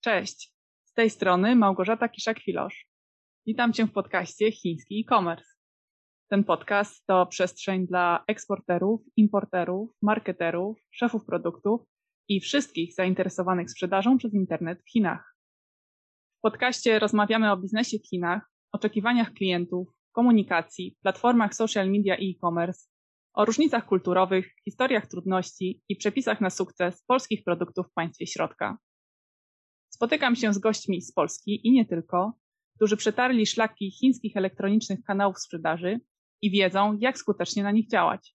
Cześć, z tej strony Małgorzata Kiszak-Filosz. Witam Cię w podcaście Chiński e-commerce. Ten podcast to przestrzeń dla eksporterów, importerów, marketerów, szefów produktów i wszystkich zainteresowanych sprzedażą przez internet w Chinach. W podcaście rozmawiamy o biznesie w Chinach, oczekiwaniach klientów, komunikacji, platformach social media i e-commerce, o różnicach kulturowych, historiach trudności i przepisach na sukces polskich produktów w państwie środka. Spotykam się z gośćmi z Polski i nie tylko, którzy przetarli szlaki chińskich elektronicznych kanałów sprzedaży i wiedzą, jak skutecznie na nich działać.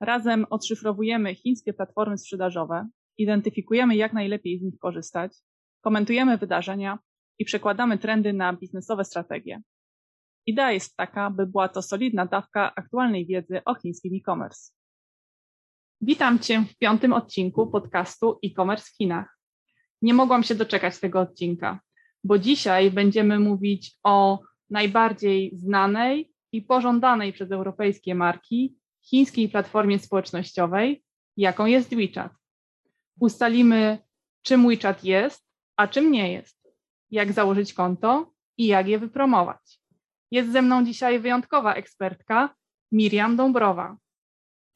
Razem odszyfrowujemy chińskie platformy sprzedażowe, identyfikujemy, jak najlepiej z nich korzystać, komentujemy wydarzenia i przekładamy trendy na biznesowe strategie. Idea jest taka, by była to solidna dawka aktualnej wiedzy o chińskim e-commerce. Witam Cię w piątym odcinku podcastu e-commerce w Chinach. Nie mogłam się doczekać tego odcinka, bo dzisiaj będziemy mówić o najbardziej znanej i pożądanej przez europejskie marki chińskiej platformie społecznościowej, jaką jest WeChat. Ustalimy, czym WeChat jest, a czym nie jest, jak założyć konto i jak je wypromować. Jest ze mną dzisiaj wyjątkowa ekspertka Miriam Dąbrowa.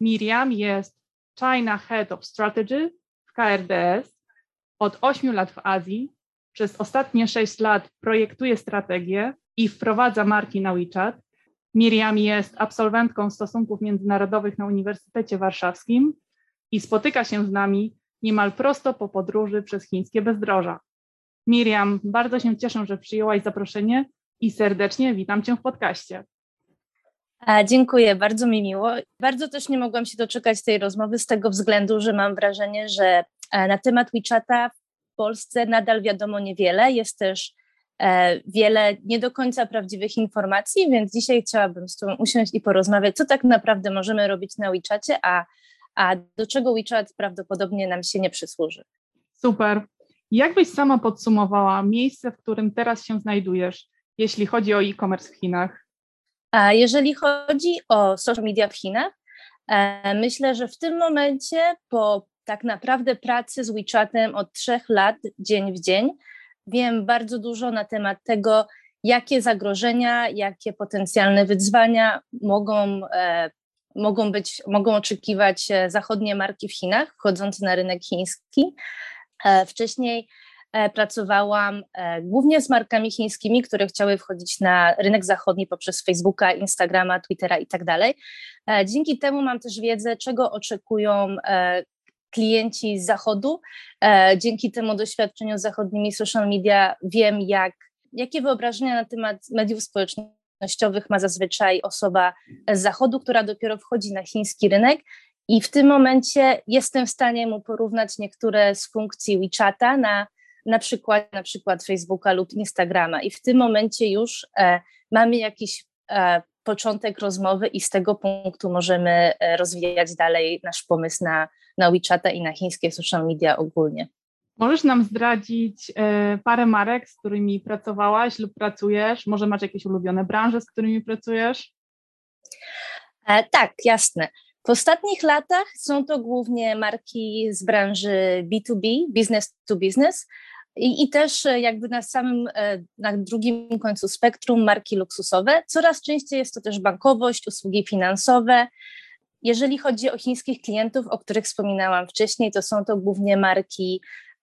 Miriam jest China Head of Strategy w KRDS. Od 8 lat w Azji. Przez ostatnie 6 lat projektuje strategię i wprowadza marki na WeChat. Miriam jest absolwentką stosunków międzynarodowych na Uniwersytecie Warszawskim i spotyka się z nami niemal prosto po podróży przez chińskie bezdroża. Miriam, bardzo się cieszę, że przyjęłaś zaproszenie i serdecznie witam Cię w podcaście. Dziękuję, bardzo mi miło. Bardzo też nie mogłam się doczekać tej rozmowy z tego względu, że mam wrażenie, że na temat WeChata w Polsce nadal wiadomo niewiele. Jest też e, wiele nie do końca prawdziwych informacji, więc dzisiaj chciałabym z Tobą usiąść i porozmawiać, co tak naprawdę możemy robić na WeChacie, a, a do czego WeChat prawdopodobnie nam się nie przysłuży. Super. Jak byś sama podsumowała miejsce, w którym teraz się znajdujesz? jeśli chodzi o e-commerce w Chinach? A jeżeli chodzi o social media w Chinach, e, myślę, że w tym momencie po tak naprawdę pracy z WeChatem od trzech lat, dzień w dzień, wiem bardzo dużo na temat tego, jakie zagrożenia, jakie potencjalne wyzwania mogą, e, mogą, być, mogą oczekiwać e, zachodnie marki w Chinach wchodzące na rynek chiński. E, wcześniej E, pracowałam e, głównie z markami chińskimi, które chciały wchodzić na rynek zachodni poprzez Facebooka, Instagrama, Twittera i tak. E, dzięki temu mam też wiedzę, czego oczekują klienci z zachodu. Dzięki temu doświadczeniu z zachodnimi social media wiem, jak, jakie wyobrażenia na temat mediów społecznościowych ma zazwyczaj osoba z zachodu, która dopiero wchodzi na chiński rynek. I w tym momencie jestem w stanie mu porównać niektóre z funkcji WeChata na na przykład, na przykład Facebooka lub Instagrama. I w tym momencie już e, mamy jakiś e, początek rozmowy i z tego punktu możemy e, rozwijać dalej nasz pomysł na, na WeChata i na chińskie social media ogólnie. Możesz nam zdradzić e, parę marek, z którymi pracowałaś lub pracujesz? Może masz jakieś ulubione branże, z którymi pracujesz? E, tak, jasne. W ostatnich latach są to głównie marki z branży B2B, business to business, i, I, też e, jakby na samym, e, na drugim końcu spektrum marki luksusowe. Coraz częściej jest to też bankowość, usługi finansowe. Jeżeli chodzi o chińskich klientów, o których wspominałam wcześniej, to są to głównie marki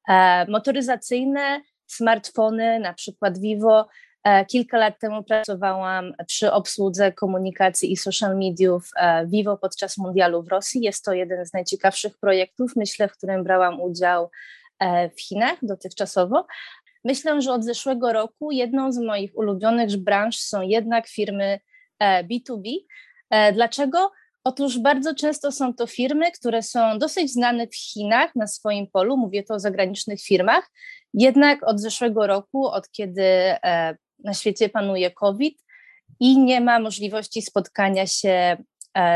e, motoryzacyjne, smartfony, na przykład Vivo. E, kilka lat temu pracowałam przy obsłudze komunikacji i social mediów e, Vivo podczas mundialu w Rosji. Jest to jeden z najciekawszych projektów, myślę, w którym brałam udział w Chinach dotychczasowo. Myślę, że od zeszłego roku jedną z moich ulubionych branż są jednak firmy B2B. E, e, dlaczego? Otóż bardzo często są to firmy, które są dosyć znane w Chinach na swoim polu, mówię to o zagranicznych firmach, jednak od zeszłego roku, od kiedy na świecie panuje COVID i nie ma możliwości spotkania się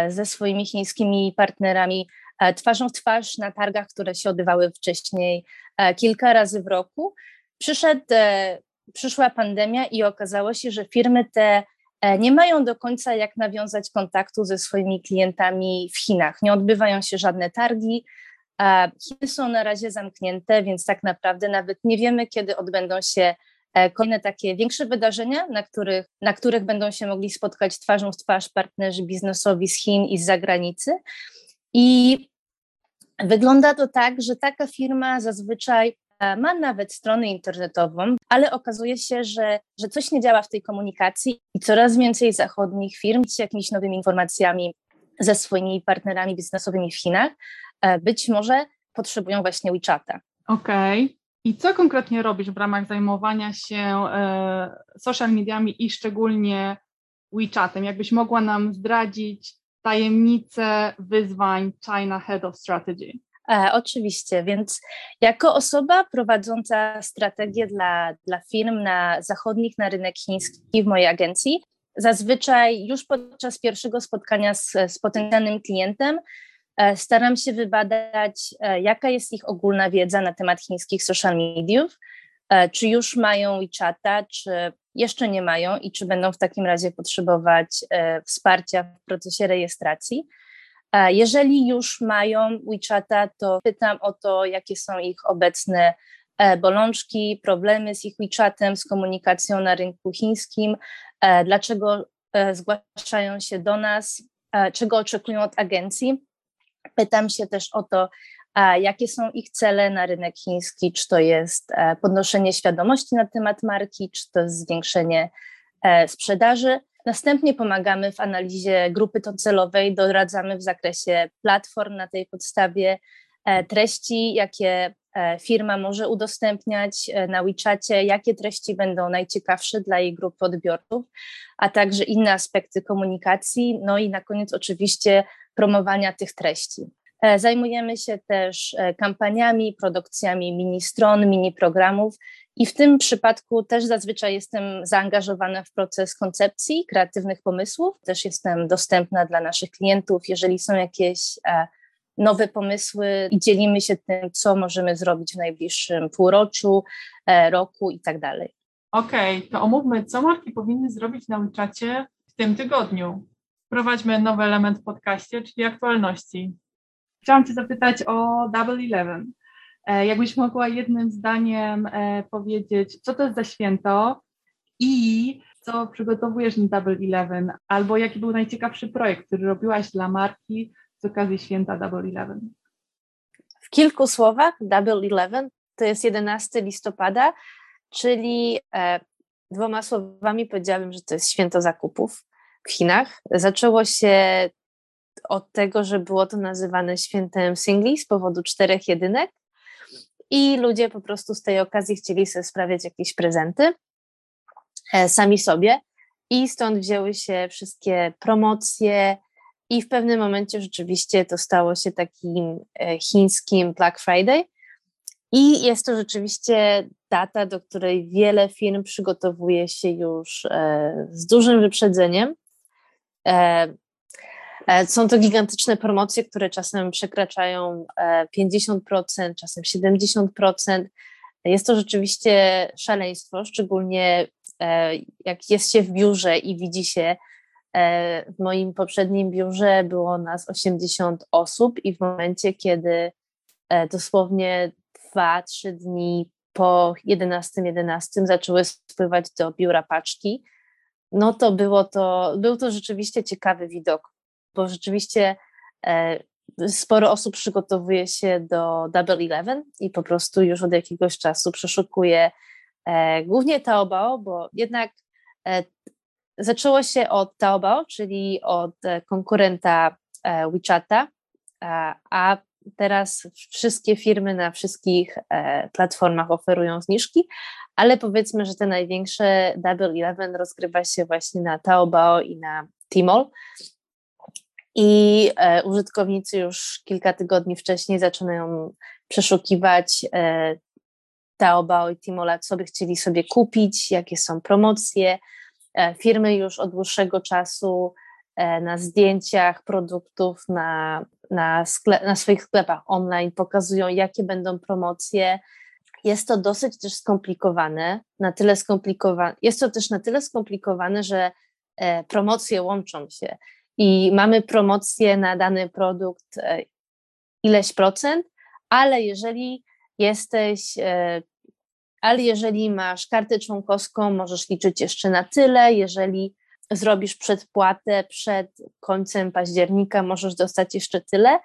ze swoimi chińskimi partnerami E, twarzą w twarz na targach, które się odbywały wcześniej e, kilka razy w roku. Przyszedł, e, przyszła pandemia i okazało się, że firmy te nie mają do końca jak nawiązać kontaktu ze swoimi klientami w Chinach. Nie odbywają się żadne targi, Chiny są na razie zamknięte, więc tak naprawdę nawet nie wiemy, kiedy odbędą się e, kolejne takie większe wydarzenia, na których, na których będą się mogli spotkać twarzą w twarz partnerzy biznesowi z Chin i z zagranicy. I wygląda to tak, że taka firma zazwyczaj e, ma nawet stronę internetową, ale okazuje się, że, że coś nie działa w tej komunikacji i coraz więcej zachodnich firm z jakimiś nowymi informacjami ze swoimi partnerami biznesowymi w Chinach, e, być może potrzebują właśnie WeChata. Okej. Okay. I co konkretnie robisz w ramach zajmowania się e, social mediami i szczególnie WeChatem? Jakbyś mogła nam zdradzić tajemnice wyzwań China Head of Strategy? E, oczywiście, więc jako osoba prowadząca strategię dla, dla firm na zachodnich, na rynek chiński w mojej agencji, zazwyczaj już podczas pierwszego spotkania z, z potencjalnym klientem e, staram się wybadać, e, jaka jest ich ogólna wiedza na temat chińskich social mediów, e, czy już mają WeChata, czy jeszcze nie mają i czy będą w takim razie potrzebować wsparcia w procesie rejestracji. Jeżeli już mają WeChata, to pytam o to, jakie są ich obecne bolączki, problemy z ich WeChatem, z komunikacją na rynku chińskim, E, dlaczego e, zgłaszają się do nas, e, czego oczekują od agencji. Pytam się też o to, jakie są ich cele na rynek chiński, czy to jest podnoszenie świadomości na temat marki, czy to jest zwiększenie sprzedaży. Następnie pomagamy w analizie grupy docelowej, doradzamy w zakresie platform na tej podstawie, treści, jakie E, firma może udostępniać e, na WeChacie, jakie treści będą najciekawsze dla jej grupy odbiorców, a także inne aspekty komunikacji, no i na koniec oczywiście promowania tych treści. E, zajmujemy się też kampaniami, produkcjami mini stron, mini programów i w tym przypadku też zazwyczaj jestem zaangażowana w proces koncepcji, kreatywnych pomysłów. Też jestem dostępna dla naszych klientów, jeżeli są jakieś nowe pomysły i dzielimy się tym, co możemy zrobić w najbliższym półroczu, e, roku i tak dalej. Okej, okay, to omówmy, co marki powinny zrobić na WeChacie w tym tygodniu. Wprowadźmy nowy element w podcaście, czyli aktualności. Chciałam Cię zapytać o Double Eleven. E, jakbyś mogła jednym zdaniem e, powiedzieć, co to jest za święto i co przygotowujesz na Double Eleven, albo jaki był najciekawszy projekt, który robiłaś dla marki z okazji święta Double Eleven? W kilku słowach, Double Eleven to jest 11 listopada, czyli e, dwoma słowami powiedziałabym, że to jest święto zakupów w Chinach. Zaczęło się od tego, że było to nazywane świętem singli z powodu czterech jedynek i ludzie po prostu z tej okazji chcieli sobie sprawiać jakieś prezenty e, sami sobie i stąd wzięły się wszystkie promocje, i w pewnym momencie rzeczywiście to stało się takim e, chińskim Black Friday. I jest to rzeczywiście data, do której wiele firm przygotowuje się już e, z dużym wyprzedzeniem. E, są to gigantyczne promocje, które czasem przekraczają 50%, czasem 70%. Jest to rzeczywiście szaleństwo, szczególnie jak jest się w biurze i widzi się, E, w moim poprzednim biurze było nas 80 osób i w momencie, kiedy e, dosłownie 2-3 dni po 11.11 11 zaczęły spływać do biura paczki, no to było to, był to rzeczywiście ciekawy widok, bo rzeczywiście e, sporo osób przygotowuje się do Double Eleven i po prostu już od jakiegoś czasu przeszukuje głównie Taobao, bo jednak Zaczęło się od Taobao, czyli od e, konkurenta e, WeChata, a teraz wszystkie firmy na wszystkich e, platformach oferują zniżki, ale powiedzmy, że te największe Double Eleven rozgrywa się właśnie na Taobao i na Tmall. I użytkownicy już kilka tygodni wcześniej zaczynają przeszukiwać Taobao i Tmall, co by chcieli sobie kupić, jakie są promocje, E, firmy już od dłuższego czasu e, na zdjęciach produktów na, na, sklep, na swoich sklepach online pokazują, jakie będą promocje. Jest to dosyć też skomplikowane, na tyle skomplikowane. Jest to też na tyle skomplikowane, że e, promocje łączą się i mamy promocję na dany produkt ileś procent, ale jeżeli jesteś, e, ale jeżeli masz kartę członkowską, możesz liczyć jeszcze na tyle, jeżeli zrobisz przedpłatę przed końcem października, możesz dostać jeszcze tyle.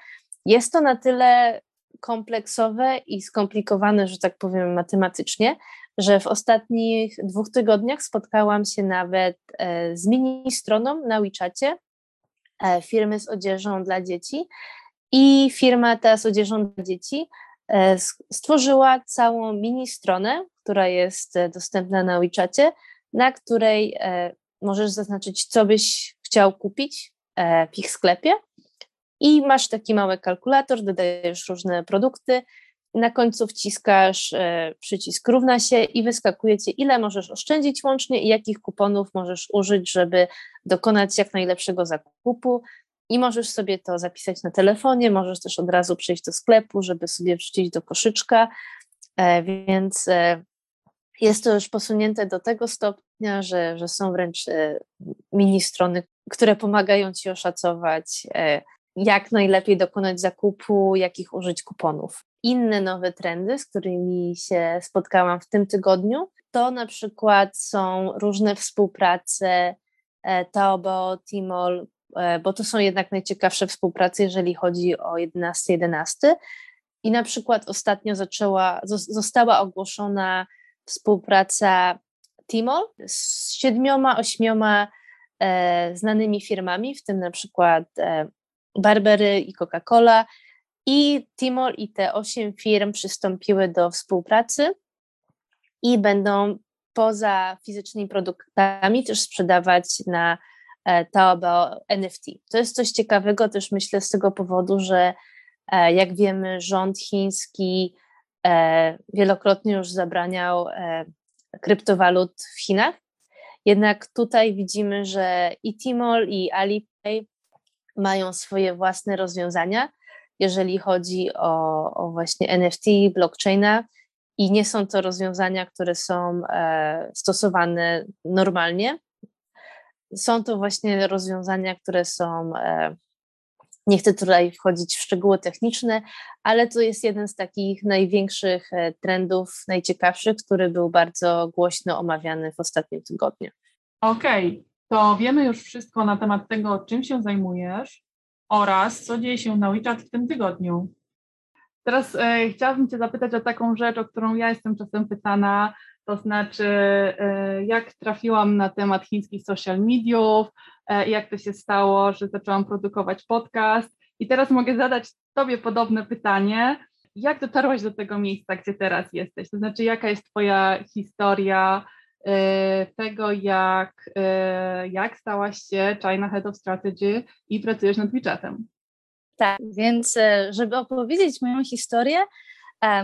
Jest to na tyle kompleksowe i skomplikowane, że tak powiem matematycznie, że w ostatnich dwóch tygodniach spotkałam się nawet e, z mini stroną na WeChacie e, firmy z odzieżą dla dzieci. I firma ta z odzieżą dla dzieci e, stworzyła całą mini stronę, która jest dostępna na WeChacie, na której możesz zaznaczyć, co byś chciał kupić w ich sklepie. I masz taki mały kalkulator, dodajesz różne produkty, na końcu wciskasz e, przycisk równa się i wyskakuje ci, ile możesz oszczędzić łącznie i jakich kuponów możesz użyć, żeby dokonać jak najlepszego zakupu. I możesz sobie to zapisać na telefonie, możesz też od razu przyjść do sklepu, żeby sobie wrzucić do koszyczka. E, więc e, jest to już posunięte do tego stopnia, że, że są wręcz mini strony, które pomagają ci oszacować, jak najlepiej dokonać zakupu, jakich użyć kuponów. Inne nowe trendy, z którymi się spotkałam w tym tygodniu, to na przykład są różne współprace e, Taobao, Tmall, e, bo to są jednak najciekawsze współprace, jeżeli chodzi o 11.11. I na przykład ostatnio zaczęła, została ogłoszona współpraca Tmall z siedmioma, ośmioma e, znanymi firmami, w tym na przykład Barbery i Coca-Cola. I Timor i te osiem firm przystąpiły do współpracy i będą poza fizycznymi produktami też sprzedawać na e, Taobao NFT. To jest coś ciekawego też myślę z tego powodu, że e, jak wiemy rząd chiński e, wielokrotnie już zabraniał kryptowalut w Chinach. Jednak tutaj widzimy, że i Tmall i Alipay mają swoje własne rozwiązania, jeżeli chodzi o, o właśnie NFT, blockchaina i nie są to rozwiązania, które są e, stosowane normalnie. Są to właśnie rozwiązania, które są, e, nie chcę tutaj wchodzić w szczegóły techniczne, ale to jest jeden z takich największych e, trendów, najciekawszych, który był bardzo głośno omawiany w ostatnim tygodniu. Okej, okay to wiemy już wszystko na temat tego, czym się zajmujesz oraz co dzieje się na WeChat w tym tygodniu. Teraz e, chciałabym Cię zapytać o taką rzecz, o którą ja jestem czasem pytana, to znaczy e, jak trafiłam na temat chińskich social mediów, e, jak to się stało, że zaczęłam produkować podcast i teraz mogę zadać Tobie podobne pytanie, jak dotarłaś do tego miejsca, gdzie teraz jesteś? To znaczy, jaka jest Twoja historia tego, jak, e, jak stałaś się China Head of Strategy i pracujesz nad WeChatem. Tak, więc e, żeby opowiedzieć moją historię,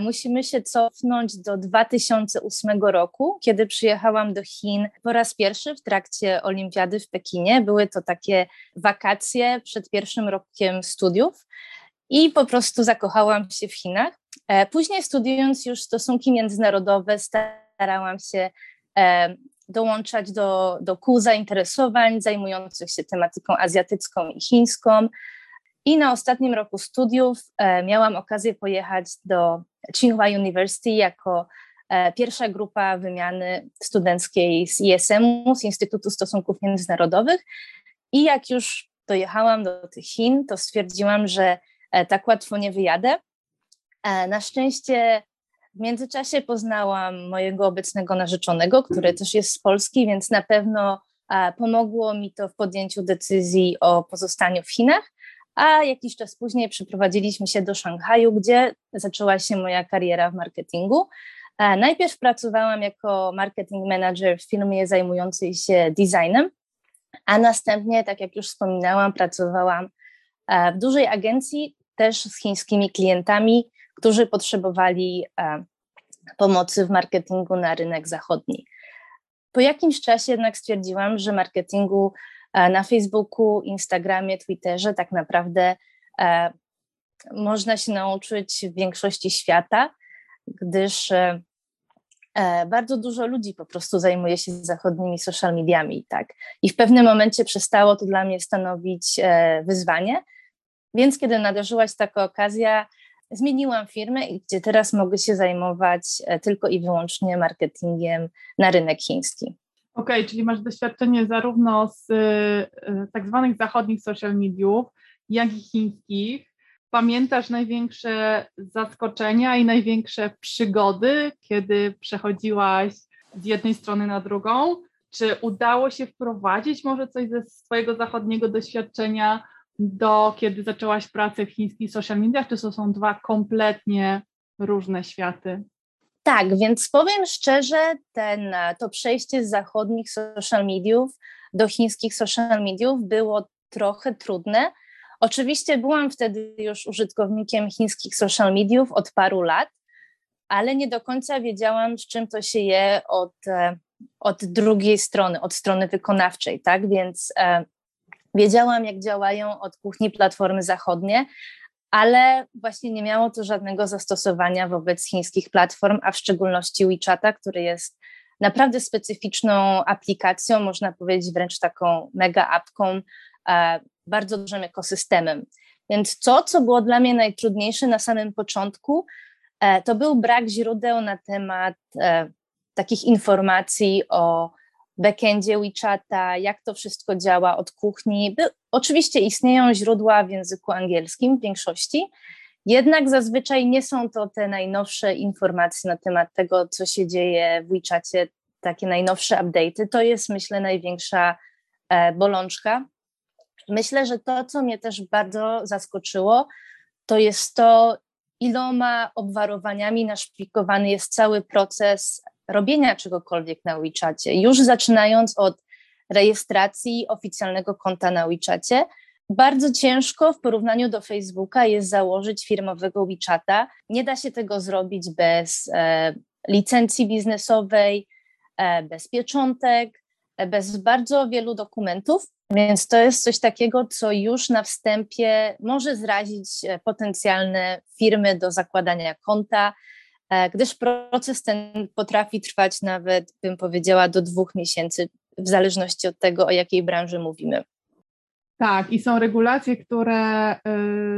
musimy się cofnąć do 2008 roku, kiedy przyjechałam do Chin po raz pierwszy w trakcie Olimpiady w Pekinie. Były to takie wakacje przed pierwszym rokiem studiów i po prostu zakochałam się w Chinach. Później studiując już stosunki międzynarodowe, starałam się E, dołączać do, do kół zainteresowań zajmujących się tematyką azjatycką i chińską. I na ostatnim roku studiów e, miałam okazję pojechać do Tsinghua University jako e, pierwsza grupa wymiany studenckiej z ISM-u, z Instytutu Stosunków Międzynarodowych. I jak już dojechałam do tych Chin, to stwierdziłam, że tak łatwo nie wyjadę. Na szczęście w międzyczasie poznałam mojego obecnego narzeczonego, który też jest z Polski, więc na pewno pomogło mi to w podjęciu decyzji o pozostaniu w Chinach. A jakiś czas później przeprowadziliśmy się do Szanghaju, gdzie zaczęła się moja kariera w marketingu. Najpierw pracowałam jako marketing manager w firmie zajmującej się designem, a następnie, tak jak już wspominałam, pracowałam w dużej agencji też z chińskimi klientami, którzy potrzebowali e, pomocy w marketingu na rynek zachodni. Po jakimś czasie jednak stwierdziłam, że marketingu e, na Facebooku, Instagramie, Twitterze tak naprawdę e, można się nauczyć w większości świata, gdyż bardzo dużo ludzi po prostu zajmuje się zachodnimi social mediami. Tak? I w pewnym momencie przestało to dla mnie stanowić wyzwanie. Więc kiedy nadarzyła się taka okazja, zmieniłam firmę i gdzie teraz mogę się zajmować tylko i wyłącznie marketingiem na rynek chiński. Okej, okay, czyli masz doświadczenie zarówno z tak zwanych zachodnich social mediów, jak i chińskich. Pamiętasz największe zaskoczenia i największe przygody, kiedy przechodziłaś z jednej strony na drugą? Czy udało się wprowadzić może coś ze swojego zachodniego doświadczenia do kiedy zaczęłaś pracę w chińskich social mediach, czy to są dwa kompletnie różne światy? Tak, więc powiem szczerze, ten, to przejście z zachodnich social mediów do chińskich social mediów było trochę trudne, Oczywiście byłam wtedy już użytkownikiem chińskich social mediów od paru lat, ale nie do końca wiedziałam, z czym to się je od, e, od drugiej strony, od strony wykonawczej, tak? Więc e, wiedziałam, jak działają od kuchni platformy zachodnie, ale właśnie nie miało to żadnego zastosowania wobec chińskich platform, a w szczególności WeChata, który jest naprawdę specyficzną aplikacją, można powiedzieć wręcz taką mega apką, e, bardzo dużym ekosystemem. Więc to, co było dla mnie najtrudniejsze na samym początku, e, to był brak źródeł na temat e, takich informacji o backendzie WeChata, jak to wszystko działa od kuchni. Oczywiście istnieją źródła w języku angielskim w większości, jednak zazwyczaj nie są to te najnowsze informacje na temat tego, co się dzieje w WeChacie, takie najnowsze update'y. To jest, myślę, największa e, bolączka Myślę, że to, co mnie też bardzo zaskoczyło, to jest to, iloma obwarowaniami naszpikowany jest cały proces robienia czegokolwiek na WeChacie. Już zaczynając od rejestracji oficjalnego konta na WeChacie, bardzo ciężko w porównaniu do Facebooka jest założyć firmowego WeChata. Nie da się tego zrobić bez e, licencji biznesowej, e, bez pieczątek, e, bez bardzo wielu dokumentów. Więc to jest coś takiego, co już na wstępie może zrazić e, potencjalne firmy do zakładania konta, gdyż proces ten potrafi trwać nawet, bym powiedziała, do dwóch miesięcy, w zależności od tego, o jakiej branży mówimy. Tak, i są regulacje, które y,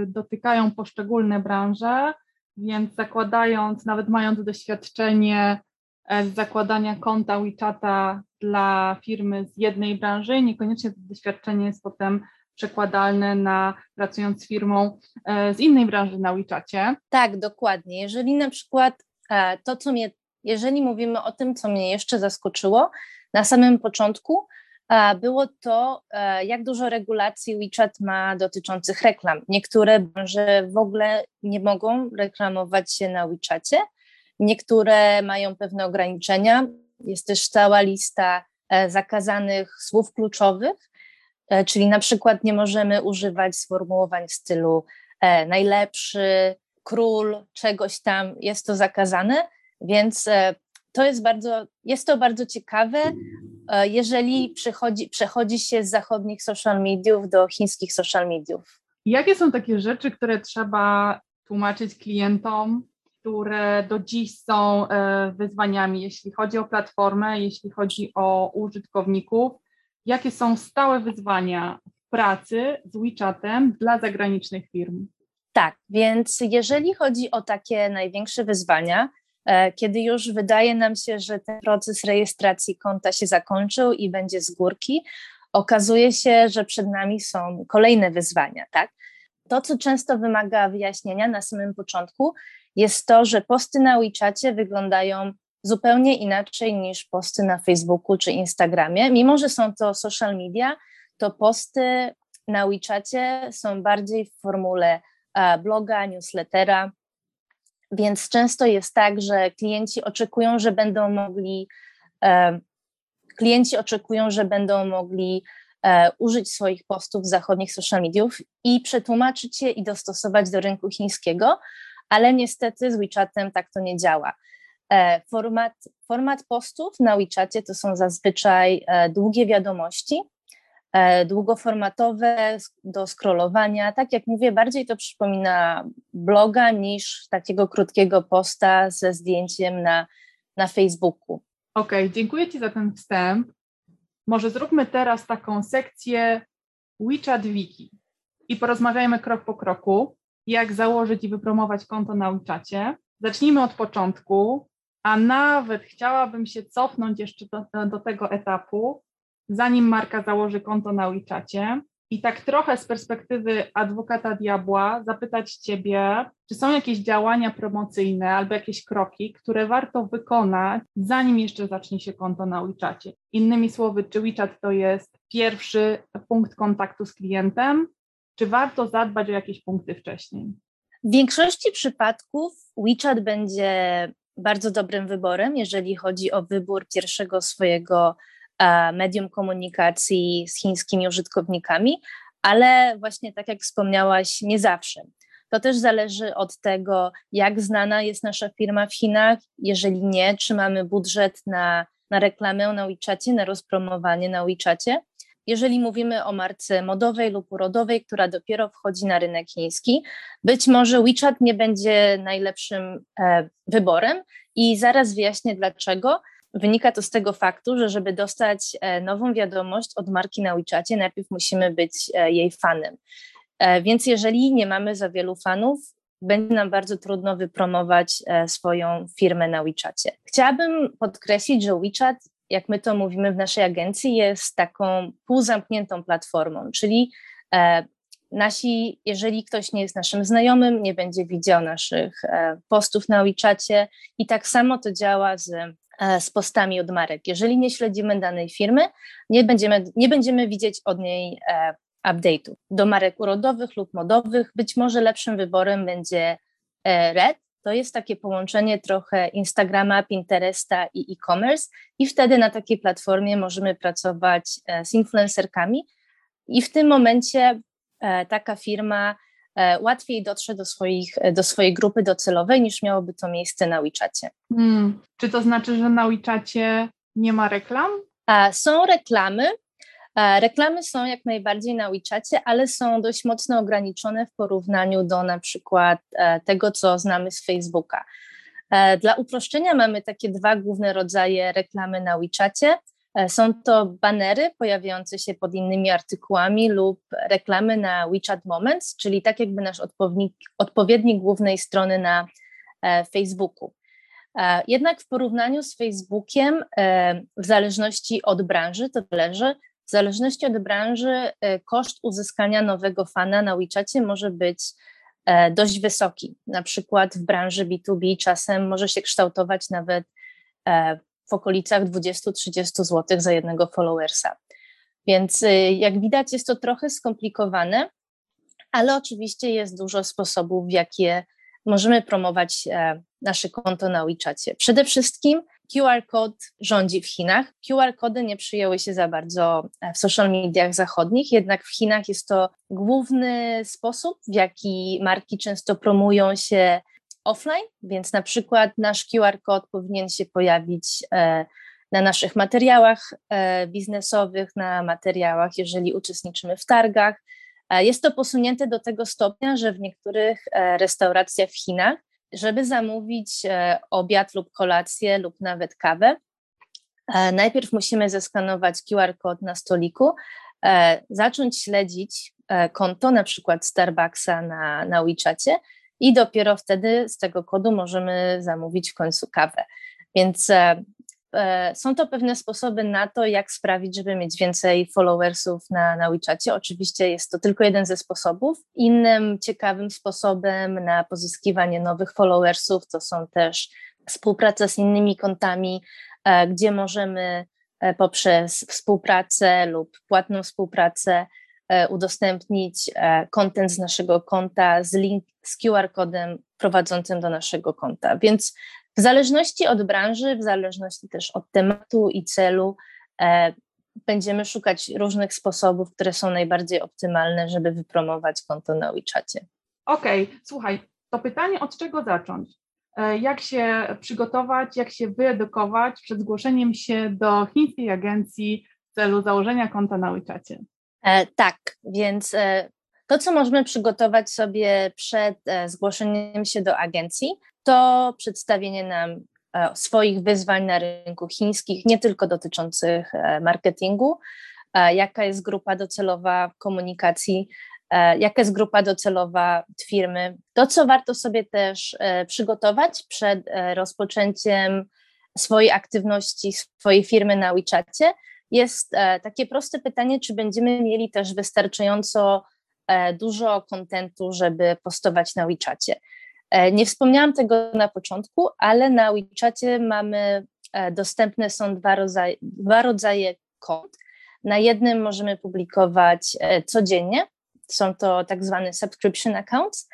dotykają poszczególne branże, więc zakładając, nawet mając doświadczenie E, zakładania konta WeChata dla firmy z jednej branży, niekoniecznie to doświadczenie jest potem przekładalne na pracując z firmą e, z innej branży na WeChacie. Tak, dokładnie. Jeżeli na przykład e, to, co mnie, jeżeli mówimy o tym, co mnie jeszcze zaskoczyło na samym początku, było to, jak dużo regulacji WeChat ma dotyczących reklam. Niektóre branże w ogóle nie mogą reklamować się na WeChacie, Niektóre mają pewne ograniczenia. Jest też cała lista e, zakazanych słów kluczowych, e, czyli na przykład nie możemy używać sformułowań w stylu e, najlepszy, król, czegoś tam, jest to zakazane, więc to jest bardzo, jest to bardzo ciekawe, jeżeli przechodzi, przechodzi się z zachodnich social mediów do chińskich social mediów. Jakie są takie rzeczy, które trzeba tłumaczyć klientom, które do dziś są e, wyzwaniami, jeśli chodzi o platformę, jeśli chodzi o użytkowników. Jakie są stałe wyzwania w pracy z WeChatem dla zagranicznych firm? Tak, więc jeżeli chodzi o takie największe wyzwania, e, kiedy już wydaje nam się, że ten proces rejestracji konta się zakończył i będzie z górki, okazuje się, że przed nami są kolejne wyzwania, tak? To, co często wymaga wyjaśnienia na samym początku, jest to, że posty na WeChacie wyglądają zupełnie inaczej niż posty na Facebooku czy Instagramie. Mimo, że są to social media, to posty na WeChacie są bardziej w formule e, bloga, newslettera, więc często jest tak, że klienci oczekują, że będą mogli e, klienci oczekują, że będą mogli e, użyć swoich postów zachodnich social mediów i przetłumaczyć je i dostosować do rynku chińskiego, ale niestety z WeChatem tak to nie działa. E, format, format postów na WeChacie to są zazwyczaj e, długie wiadomości, e, długoformatowe do scrollowania. Tak jak mówię, bardziej to przypomina bloga niż takiego krótkiego posta ze zdjęciem na, na Facebooku. Okej, okay, dziękuję Ci za ten wstęp. Może zróbmy teraz taką sekcję WeChat Wiki i porozmawiajmy krok po kroku. jak założyć i wypromować konto na WeChacie. Zacznijmy od początku, a nawet chciałabym się cofnąć jeszcze do, do tego etapu, zanim marka założy konto na WeChacie i tak trochę z perspektywy adwokata diabła zapytać Ciebie, czy są jakieś działania promocyjne albo jakieś kroki, które warto wykonać, zanim jeszcze zacznie się konto na WeChacie. Innymi słowy, czy WeChat to jest pierwszy punkt kontaktu z klientem, czy warto zadbać o jakieś punkty wcześniej? W większości przypadków WeChat będzie bardzo dobrym wyborem, jeżeli chodzi o wybór pierwszego swojego e, medium komunikacji z chińskimi użytkownikami, ale właśnie tak jak wspomniałaś, nie zawsze. To też zależy od tego, jak znana jest nasza firma w Chinach. Jeżeli nie, czy mamy budżet na, na reklamę na WeChacie, na rozpromowanie na WeChacie. Jeżeli mówimy o marce modowej lub urodowej, która dopiero wchodzi na rynek chiński, być może WeChat nie będzie najlepszym e, wyborem i zaraz wyjaśnię dlaczego. Wynika to z tego faktu, że żeby dostać e, nową wiadomość od marki na WeChacie, najpierw musimy być e, jej fanem. Więc jeżeli nie mamy za wielu fanów, będzie nam bardzo trudno wypromować swoją firmę na WeChacie. Chciałabym podkreślić, że WeChat, jak my to mówimy w naszej agencji, jest taką półzamkniętą platformą, czyli nasi, jeżeli ktoś nie jest naszym znajomym, nie będzie widział naszych postów na WeChacie i tak samo to działa z E, z postami od marek. Jeżeli nie śledzimy danej firmy, nie będziemy, nie będziemy widzieć od niej e, update'ów. Do marek urodowych lub modowych być może lepszym wyborem będzie e, Red. To jest takie połączenie trochę Instagrama, Pinteresta i e-commerce i wtedy na takiej platformie możemy pracować z influencerkami i w tym momencie taka firma E, łatwiej dotrze do, swoich, e, do swojej grupy docelowej niż miałoby to miejsce na WeChacie. Hmm. Czy to znaczy, że na WeChacie nie ma reklam? Są reklamy. Reklamy są jak najbardziej na WeChacie, ale są dość mocno ograniczone w porównaniu do na przykład e, tego, co znamy z Facebooka. Dla uproszczenia mamy takie dwa główne rodzaje reklamy na WeChacie. E, są to banery pojawiające się pod innymi artykułami lub reklamy na WeChat Moments, czyli tak jakby nasz odpowiednik, odpowiednik głównej strony na e, Facebooku. E, jednak w porównaniu z Facebookiem, w zależności od branży, to zależy, w zależności od branży koszt uzyskania nowego fana na WeChacie może być dość wysoki. Na przykład w branży B2B czasem może się kształtować nawet w okolicach 20-30 zł za jednego followersa. Więc y, jak widać, jest to trochę skomplikowane, ale oczywiście jest dużo sposobów, w jakie możemy promować e, nasze konto na WeChacie. Przede wszystkim QR kod rządzi w Chinach. QR kody nie przyjęły się za bardzo e, w social mediach zachodnich, jednak w Chinach jest to główny sposób, w jaki marki często promują się offline, więc na przykład nasz QR kod powinien się pojawić e, na naszych materiałach e, biznesowych, na materiałach, jeżeli uczestniczymy w targach. Jest to posunięte do tego stopnia, że w niektórych restauracjach w Chinach, żeby zamówić obiad lub kolację lub nawet kawę, najpierw musimy zeskanować QR kod na stoliku, zacząć śledzić konto, na przykład Starbucksa na, na WeChacie i dopiero wtedy z tego kodu możemy zamówić w końcu kawę. Więc e, e, są to pewne sposoby na to, jak sprawić, żeby mieć więcej followersów na, na WeChacie. Oczywiście jest to tylko jeden ze sposobów. Innym ciekawym sposobem na pozyskiwanie nowych followersów to są też współpraca z innymi kontami, e, gdzie możemy poprzez współpracę lub płatną współpracę E, udostępnić kontent z naszego konta z link z QR-kodem prowadzącym do naszego konta. Więc w zależności od branży, w zależności też od tematu i celu, e, będziemy szukać różnych sposobów, które są najbardziej optymalne, żeby wypromować konto na WeChacie. Okej, okay. słuchaj, to pytanie od czego zacząć? E, jak się przygotować, jak się wyedukować przed zgłoszeniem się do chińskiej agencji w celu założenia konta na WeChacie? E, tak, więc e, to, co możemy przygotować sobie przed e, zgłoszeniem się do agencji, to przedstawienie nam swoich wyzwań na rynku chińskich, nie tylko dotyczących marketingu, jaka jest grupa docelowa komunikacji, jaka jest grupa docelowa firmy. To, co warto sobie też przygotować przed rozpoczęciem swojej aktywności, swojej firmy na WeChacie, jest takie proste pytanie, czy będziemy mieli też wystarczająco dużo kontentu, żeby postować na WeChacie. Nie wspomniałam tego na początku, ale na WeChacie mamy dostępne są dwa rodzaje, dwa rodzaje kont. Na jednym możemy publikować e, codziennie, są to tak zwane subscription accounts.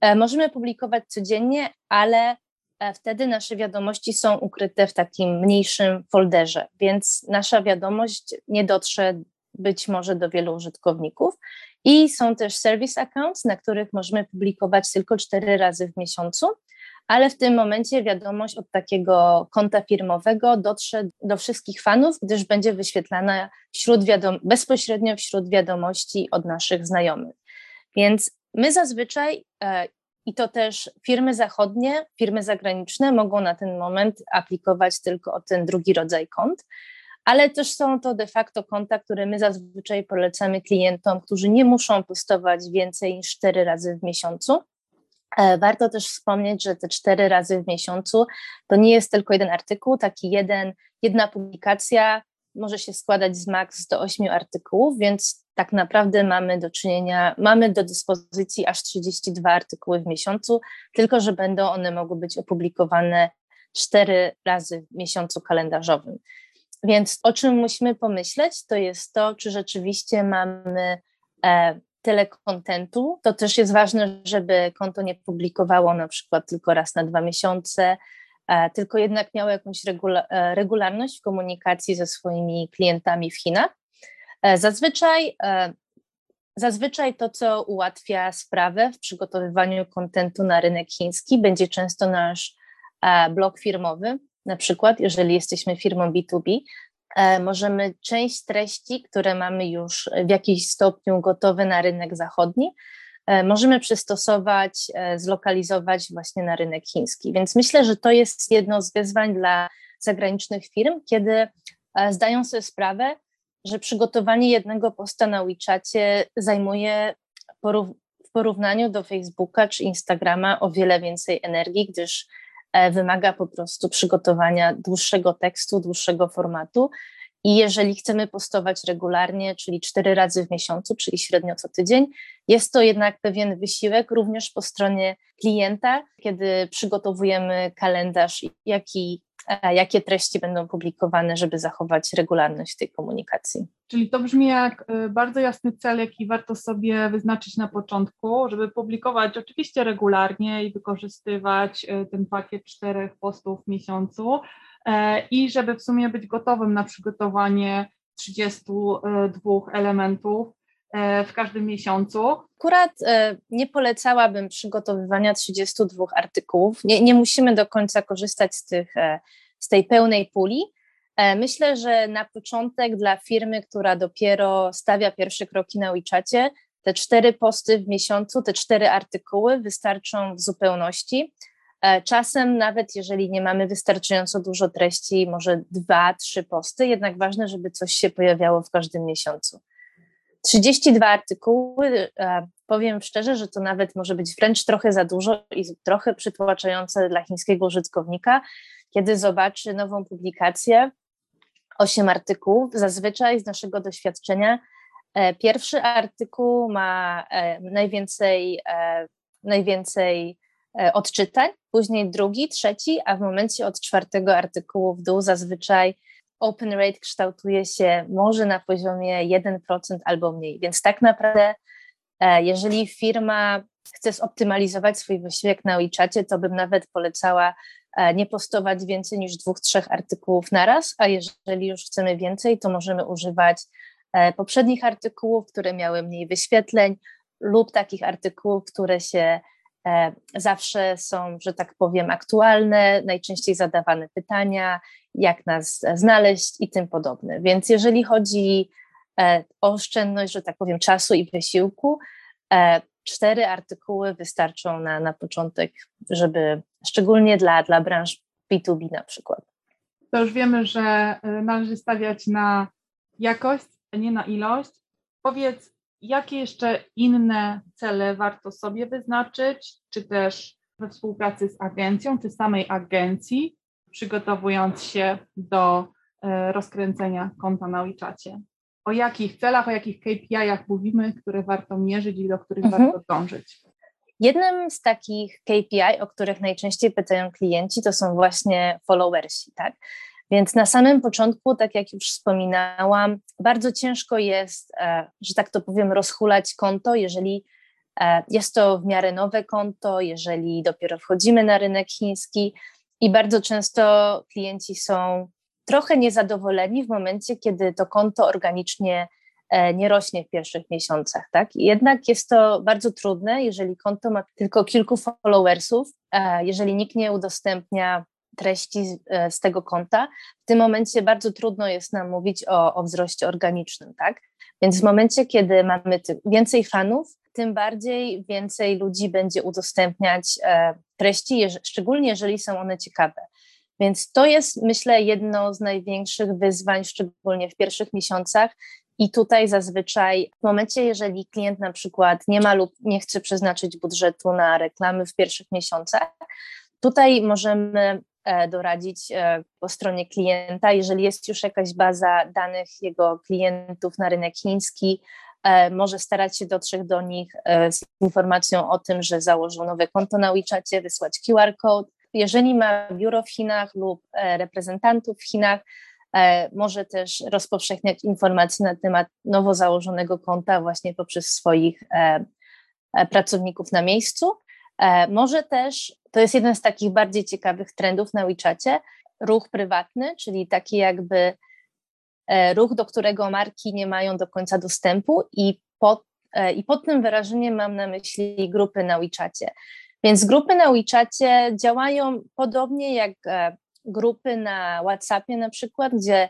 E, możemy publikować codziennie, ale e, wtedy nasze wiadomości są ukryte w takim mniejszym folderze, więc nasza wiadomość nie dotrze być może do wielu użytkowników. I są też service accounts, na których możemy publikować tylko cztery razy w miesiącu ale w tym momencie wiadomość od takiego konta firmowego dotrze do wszystkich fanów, gdyż będzie wyświetlana wśród wiadom- bezpośrednio wśród wiadomości od naszych znajomych. Więc my zazwyczaj, e, i to też firmy zachodnie, firmy zagraniczne mogą na ten moment aplikować tylko o ten drugi rodzaj kont, ale też są to de facto konta, które my zazwyczaj polecamy klientom, którzy nie muszą postować więcej niż cztery razy w miesiącu E, warto też wspomnieć, że te cztery razy w miesiącu to nie jest tylko jeden artykuł, taki jeden, jedna publikacja może się składać z maks do ośmiu artykułów, więc tak naprawdę mamy do czynienia, mamy do dyspozycji aż 32 artykuły w miesiącu, tylko że będą one mogły być opublikowane cztery razy w miesiącu kalendarzowym. Więc o czym musimy pomyśleć, to jest to, czy rzeczywiście mamy e, tyle kontentu. To też jest ważne, żeby konto nie publikowało na przykład tylko raz na dwa miesiące, e, tylko jednak miało jakąś regula e, regularność w komunikacji ze swoimi klientami w Chinach. E, zazwyczaj, zazwyczaj to, co ułatwia sprawę w przygotowywaniu kontentu na rynek chiński, będzie często nasz blog firmowy. Na przykład, jeżeli jesteśmy firmą B2B, E, możemy część treści, które mamy już w jakiś stopniu gotowe na rynek zachodni, e, możemy przystosować, e, zlokalizować właśnie na rynek chiński. Więc myślę, że to jest jedno z wyzwań dla zagranicznych firm, kiedy zdają sobie sprawę, że przygotowanie jednego posta na WeChacie zajmuje w porównaniu do Facebooka czy Instagrama o wiele więcej energii, gdyż wymaga po prostu przygotowania dłuższego tekstu, dłuższego formatu. I jeżeli chcemy postować regularnie, czyli cztery razy w miesiącu, czyli średnio co tydzień, jest to jednak pewien wysiłek również po stronie klienta, kiedy przygotowujemy kalendarz, jaki E, jakie treści będą publikowane, żeby zachować regularność tej komunikacji. Czyli to brzmi jak e, bardzo jasny cel, jaki warto sobie wyznaczyć na początku, żeby publikować oczywiście regularnie i wykorzystywać e, ten pakiet czterech postów w miesiącu i żeby w sumie być gotowym na przygotowanie 32 elementów w każdym miesiącu. Akurat nie polecałabym przygotowywania 32 artykułów. Nie, nie musimy do końca korzystać z tych z tej pełnej puli. E, myślę, że na początek dla firmy, która dopiero stawia pierwsze kroki na WeChacie, te cztery posty w miesiącu, te cztery artykuły wystarczą w zupełności. E, czasem, nawet jeżeli nie mamy wystarczająco dużo treści, może dwa, trzy posty, jednak ważne, żeby coś się pojawiało w każdym miesiącu. 32 artykuły, e, powiem szczerze, że to nawet może być wręcz trochę za dużo i trochę przytłaczające dla chińskiego użytkownika, kiedy zobaczy nową publikację, osiem artykułów, zazwyczaj z naszego doświadczenia e, pierwszy artykuł ma e, najwięcej, najwięcej odczytań, później drugi, trzeci, a w momencie od czwartego artykułu w dół zazwyczaj open rate kształtuje się może na poziomie 1% albo mniej. Więc tak naprawdę, jeżeli firma chce zoptymalizować swój wysiłek na WeChacie, to bym nawet polecała E, nie postować więcej niż dwóch, trzech artykułów na raz, a jeżeli już chcemy więcej, to możemy używać e, poprzednich artykułów, które miały mniej wyświetleń lub takich artykułów, które się e, zawsze są, że tak powiem, aktualne, najczęściej zadawane pytania, jak nas znaleźć i tym podobne. Więc jeżeli chodzi o oszczędność, że tak powiem, czasu i wysiłku, cztery artykuły wystarczą na, na początek, żeby szczególnie dla, dla branż B2B na przykład. To już wiemy, że należy stawiać na jakość, a nie na ilość. Powiedz, Jakie jeszcze inne cele warto sobie wyznaczyć, czy też we współpracy z agencją, czy samej agencji, przygotowując się do e, rozkręcenia konta na WeChacie? O jakich celach, o jakich KPI-ach mówimy, które warto mierzyć i do których mhm. warto dążyć? Jednym z takich KPI, o których najczęściej pytają klienci, to są właśnie followersi, tak? Więc na samym początku, tak jak już wspominałam, bardzo ciężko jest, e, że tak to powiem, rozhulać konto, jeżeli e, jest to w miarę nowe konto, jeżeli dopiero wchodzimy na rynek chiński i bardzo często klienci są trochę niezadowoleni w momencie, kiedy to konto organicznie e, nie rośnie w pierwszych miesiącach. Tak? Jednak jest to bardzo trudne, jeżeli konto ma tylko kilku followersów, jeżeli nikt nie udostępnia treści z, e, z, tego konta, w tym momencie bardzo trudno jest nam mówić o, o wzroście organicznym, tak? Więc w momencie, kiedy mamy więcej fanów, tym bardziej więcej ludzi będzie udostępniać e, treści, jeż, szczególnie jeżeli są one ciekawe. Więc to jest, myślę, jedno z największych wyzwań, szczególnie w pierwszych miesiącach. I tutaj zazwyczaj w momencie, jeżeli klient na przykład nie ma lub nie chce przeznaczyć budżetu na reklamy w pierwszych miesiącach, tutaj możemy doradzić e, po stronie klienta. Jeżeli jest już jakaś baza danych jego klientów na rynek chiński, e, może starać się dotrzeć do nich z informacją o tym, że założył nowe konto na WeChacie, wysłać QR code. Jeżeli ma biuro w Chinach lub reprezentantów w Chinach, może też rozpowszechniać informacje na temat nowo założonego konta właśnie poprzez swoich pracowników na miejscu. Może też to jest jeden z takich bardziej ciekawych trendów na WeChacie. Ruch prywatny, czyli taki jakby e, ruch, do którego marki nie mają do końca dostępu i pod, e, i pod tym wyrażeniem mam na myśli grupy na WeChacie. Więc grupy na WeChacie działają podobnie jak e, grupy na WhatsAppie na przykład, gdzie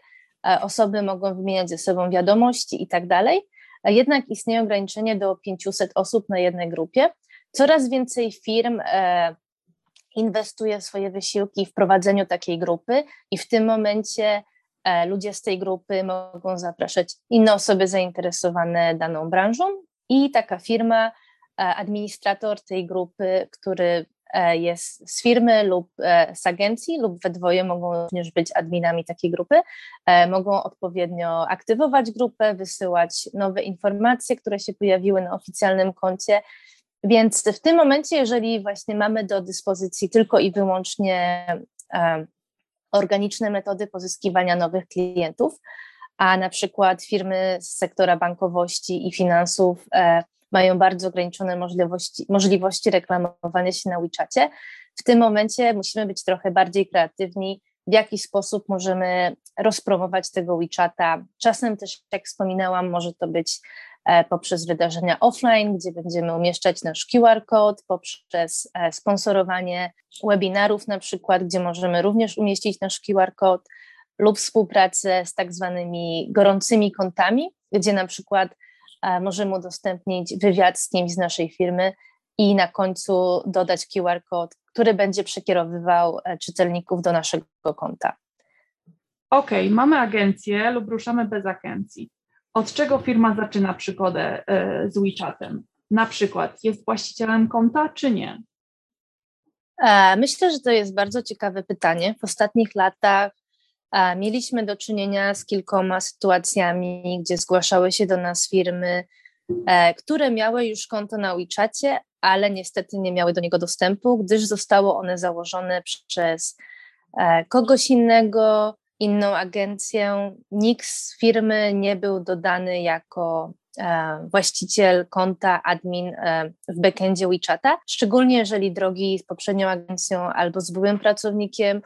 osoby mogą wymieniać ze sobą wiadomości i tak dalej. Jednak istnieje ograniczenie do 500 osób na jednej grupie. Coraz więcej firm inwestuje swoje wysiłki w prowadzeniu takiej grupy i w tym momencie e, ludzie z tej grupy mogą zapraszać inne osoby zainteresowane daną branżą i taka firma, e, administrator tej grupy, który e, jest z firmy lub z agencji, lub we dwoje mogą również być adminami takiej grupy, mogą odpowiednio aktywować grupę, wysyłać nowe informacje, które się pojawiły na oficjalnym koncie więc w tym momencie, jeżeli właśnie mamy do dyspozycji tylko i wyłącznie e, organiczne metody pozyskiwania nowych klientów, a na przykład firmy z sektora bankowości i finansów e, mają bardzo ograniczone możliwości, możliwości reklamowania się na WeChacie, w tym momencie musimy być trochę bardziej kreatywni, w jaki sposób możemy rozpromować tego WeChata. Czasem też, jak wspominałam, może to być E, poprzez wydarzenia offline, gdzie będziemy umieszczać nasz QR code, poprzez e, sponsorowanie webinarów na przykład, gdzie możemy również umieścić nasz QR code lub współpracę z tak zwanymi gorącymi kontami, gdzie na przykład e, możemy udostępnić wywiad z kimś z naszej firmy i na końcu dodać QR code, który będzie przekierowywał czytelników do naszego konta. OK, mamy agencję lub ruszamy bez agencji od czego firma zaczyna przygodę e, z WeChatem? Na przykład jest właścicielem konta, czy nie? E, myślę, że to jest bardzo ciekawe pytanie. W ostatnich latach e, mieliśmy do czynienia z kilkoma sytuacjami, gdzie zgłaszały się do nas firmy, które miały już konto na WeChacie, ale niestety nie miały do niego dostępu, gdyż zostało one założone przez kogoś innego, inną agencję. Nikt z firmy nie był dodany jako e, właściciel konta admin e, w backendzie WeChata, szczególnie jeżeli drogi z poprzednią agencją albo z byłym pracownikiem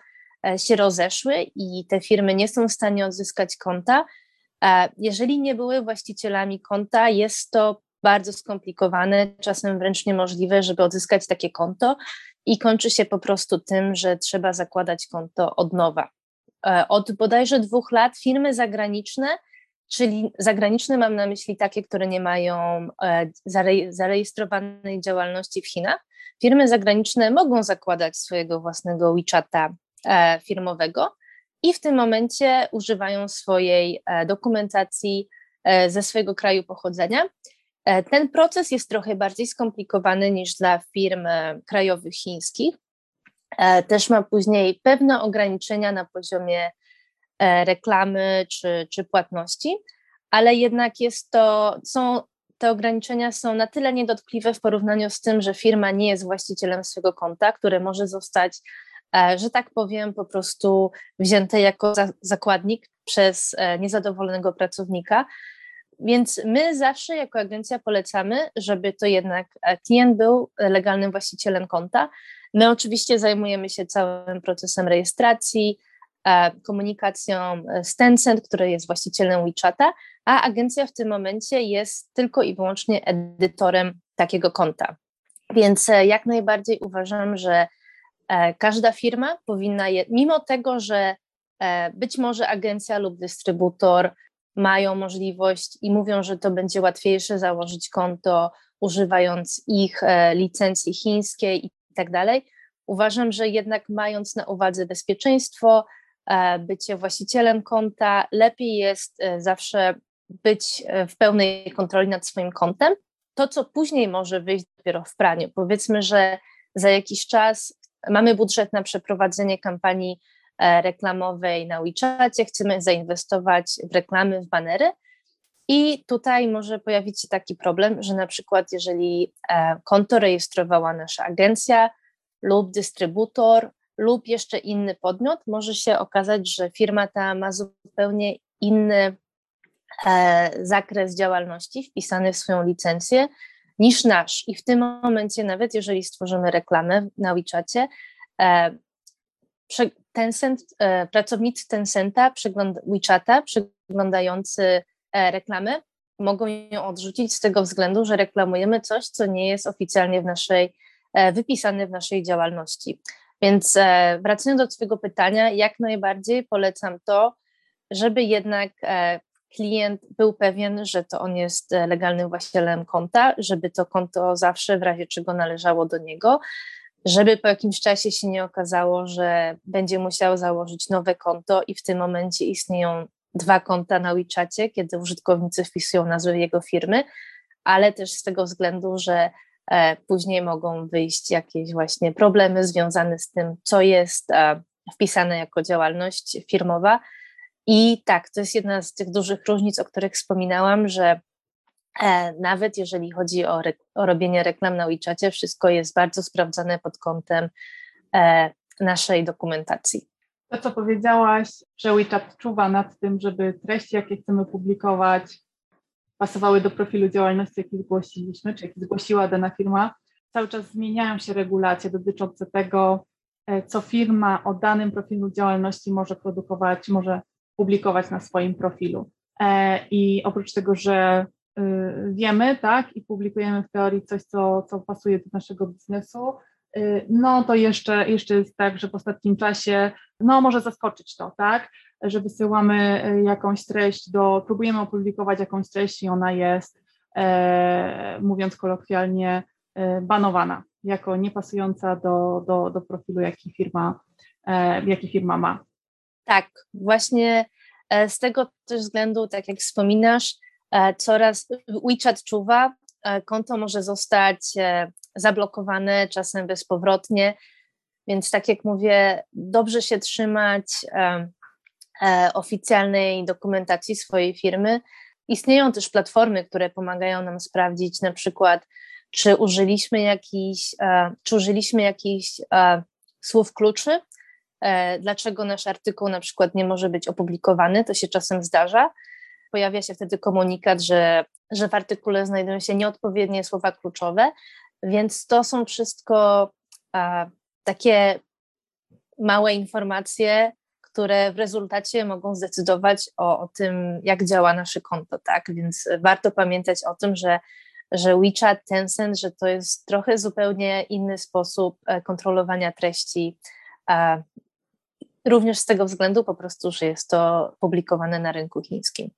e, się rozeszły i te firmy nie są w stanie odzyskać konta. Jeżeli nie były właścicielami konta, jest to bardzo skomplikowane, czasem wręcz niemożliwe, żeby odzyskać takie konto i kończy się po prostu tym, że trzeba zakładać konto od nowa. E, od bodajże dwóch lat firmy zagraniczne, czyli zagraniczne mam na myśli takie, które nie mają e, zarejestrowanej działalności w Chinach, firmy zagraniczne mogą zakładać swojego własnego WeChata e, firmowego i w tym momencie używają swojej dokumentacji ze swojego kraju pochodzenia. Ten proces jest trochę bardziej skomplikowany niż dla firm krajowych chińskich. Też ma później pewne ograniczenia na poziomie reklamy czy, czy płatności, ale jednak jest to, są, te ograniczenia są na tyle niedotkliwe w porównaniu z tym, że firma nie jest właścicielem swojego konta, które może zostać, e, że tak powiem, po prostu wzięte jako zakładnik przez e, niezadowolonego pracownika. Więc my zawsze jako agencja polecamy, żeby to jednak e, klient był legalnym właścicielem konta. My oczywiście zajmujemy się całym procesem rejestracji, komunikacją z Tencent, który jest właścicielem WeChata, a agencja w tym momencie jest tylko i wyłącznie edytorem takiego konta. Więc e, jak najbardziej uważam, że e, każda firma powinna, je, mimo tego, że e, być może agencja lub dystrybutor mają możliwość i mówią, że to będzie łatwiejsze założyć konto używając ich licencji chińskiej i tak dalej. Uważam, że jednak mając na uwadze bezpieczeństwo, bycie właścicielem konta, lepiej jest zawsze być e, w pełnej kontroli nad swoim kontem. To, co później może wyjść dopiero w praniu. Powiedzmy, że za jakiś czas mamy budżet na przeprowadzenie kampanii e, reklamowej na WeChacie, chcemy zainwestować w reklamy, w banery. I tutaj może pojawić się taki problem, że na przykład jeżeli e, konto rejestrowała nasza agencja lub dystrybutor lub jeszcze inny podmiot, może się okazać, że firma ta ma zupełnie inny E, zakres działalności wpisany w swoją licencję niż nasz. I w tym momencie, nawet jeżeli stworzymy reklamę na WeChacie, e, Tencent, e, pracownicy Tencenta, WeChata, przeglądający reklamy, mogą ją odrzucić z tego względu, że reklamujemy coś, co nie jest oficjalnie w naszej, wypisane w naszej działalności. Więc wracając do Twojego pytania, jak najbardziej polecam to, żeby jednak klient był pewien, że to on jest e, legalnym właścicielem konta, żeby to konto zawsze w razie czego należało do niego, żeby po jakimś czasie się nie okazało, że będzie musiał założyć nowe konto i w tym momencie istnieją dwa konta na WeChacie, kiedy użytkownicy wpisują nazwę jego firmy, ale też z tego względu, że e, później mogą wyjść jakieś właśnie problemy związane z tym, co jest e, wpisane jako działalność firmowa, i tak, to jest jedna z tych dużych różnic, o których wspominałam, że nawet jeżeli chodzi o, o robienie reklam na WeChacie, wszystko jest bardzo sprawdzane pod kątem e, naszej dokumentacji. To, co powiedziałaś, że WeChat czuwa nad tym, żeby treści, jakie chcemy publikować, pasowały do profilu działalności, jaki zgłosiliśmy, czy jaki zgłosiła dana firma. Cały czas zmieniają się regulacje dotyczące tego, e, co firma o danym profilu działalności może produkować, może publikować na swoim profilu. E, I oprócz tego, że wiemy, tak, i publikujemy w teorii coś, co, co pasuje do naszego biznesu, y, no to jeszcze, jeszcze jest tak, że w ostatnim czasie, no może zaskoczyć to, tak, że wysyłamy y, jakąś treść do, próbujemy opublikować jakąś treść i ona jest, e, mówiąc kolokwialnie, e, banowana, jako niepasująca do, do, do profilu, jaki firma, e, jaki firma ma. Tak, właśnie e, z tego też względu, tak jak wspominasz, coraz WeChat czuwa, e, konto może zostać zablokowane, czasem bezpowrotnie, więc tak jak mówię, dobrze się trzymać oficjalnej dokumentacji swojej firmy. Istnieją też platformy, które pomagają nam sprawdzić na przykład, czy użyliśmy jakichś, czy użyliśmy jakichś słów kluczy, E, dlaczego nasz artykuł na przykład nie może być opublikowany, to się czasem zdarza. Pojawia się wtedy komunikat, że, że w artykule znajdują się nieodpowiednie słowa kluczowe, więc to są wszystko a, takie małe informacje, które w rezultacie mogą zdecydować o, o tym, jak działa nasze konto, tak? Więc warto pamiętać o tym, że, że WeChat, Tencent, że to jest trochę zupełnie inny sposób e, kontrolowania treści Również z tego względu po prostu, że jest to publikowane na rynku chińskim.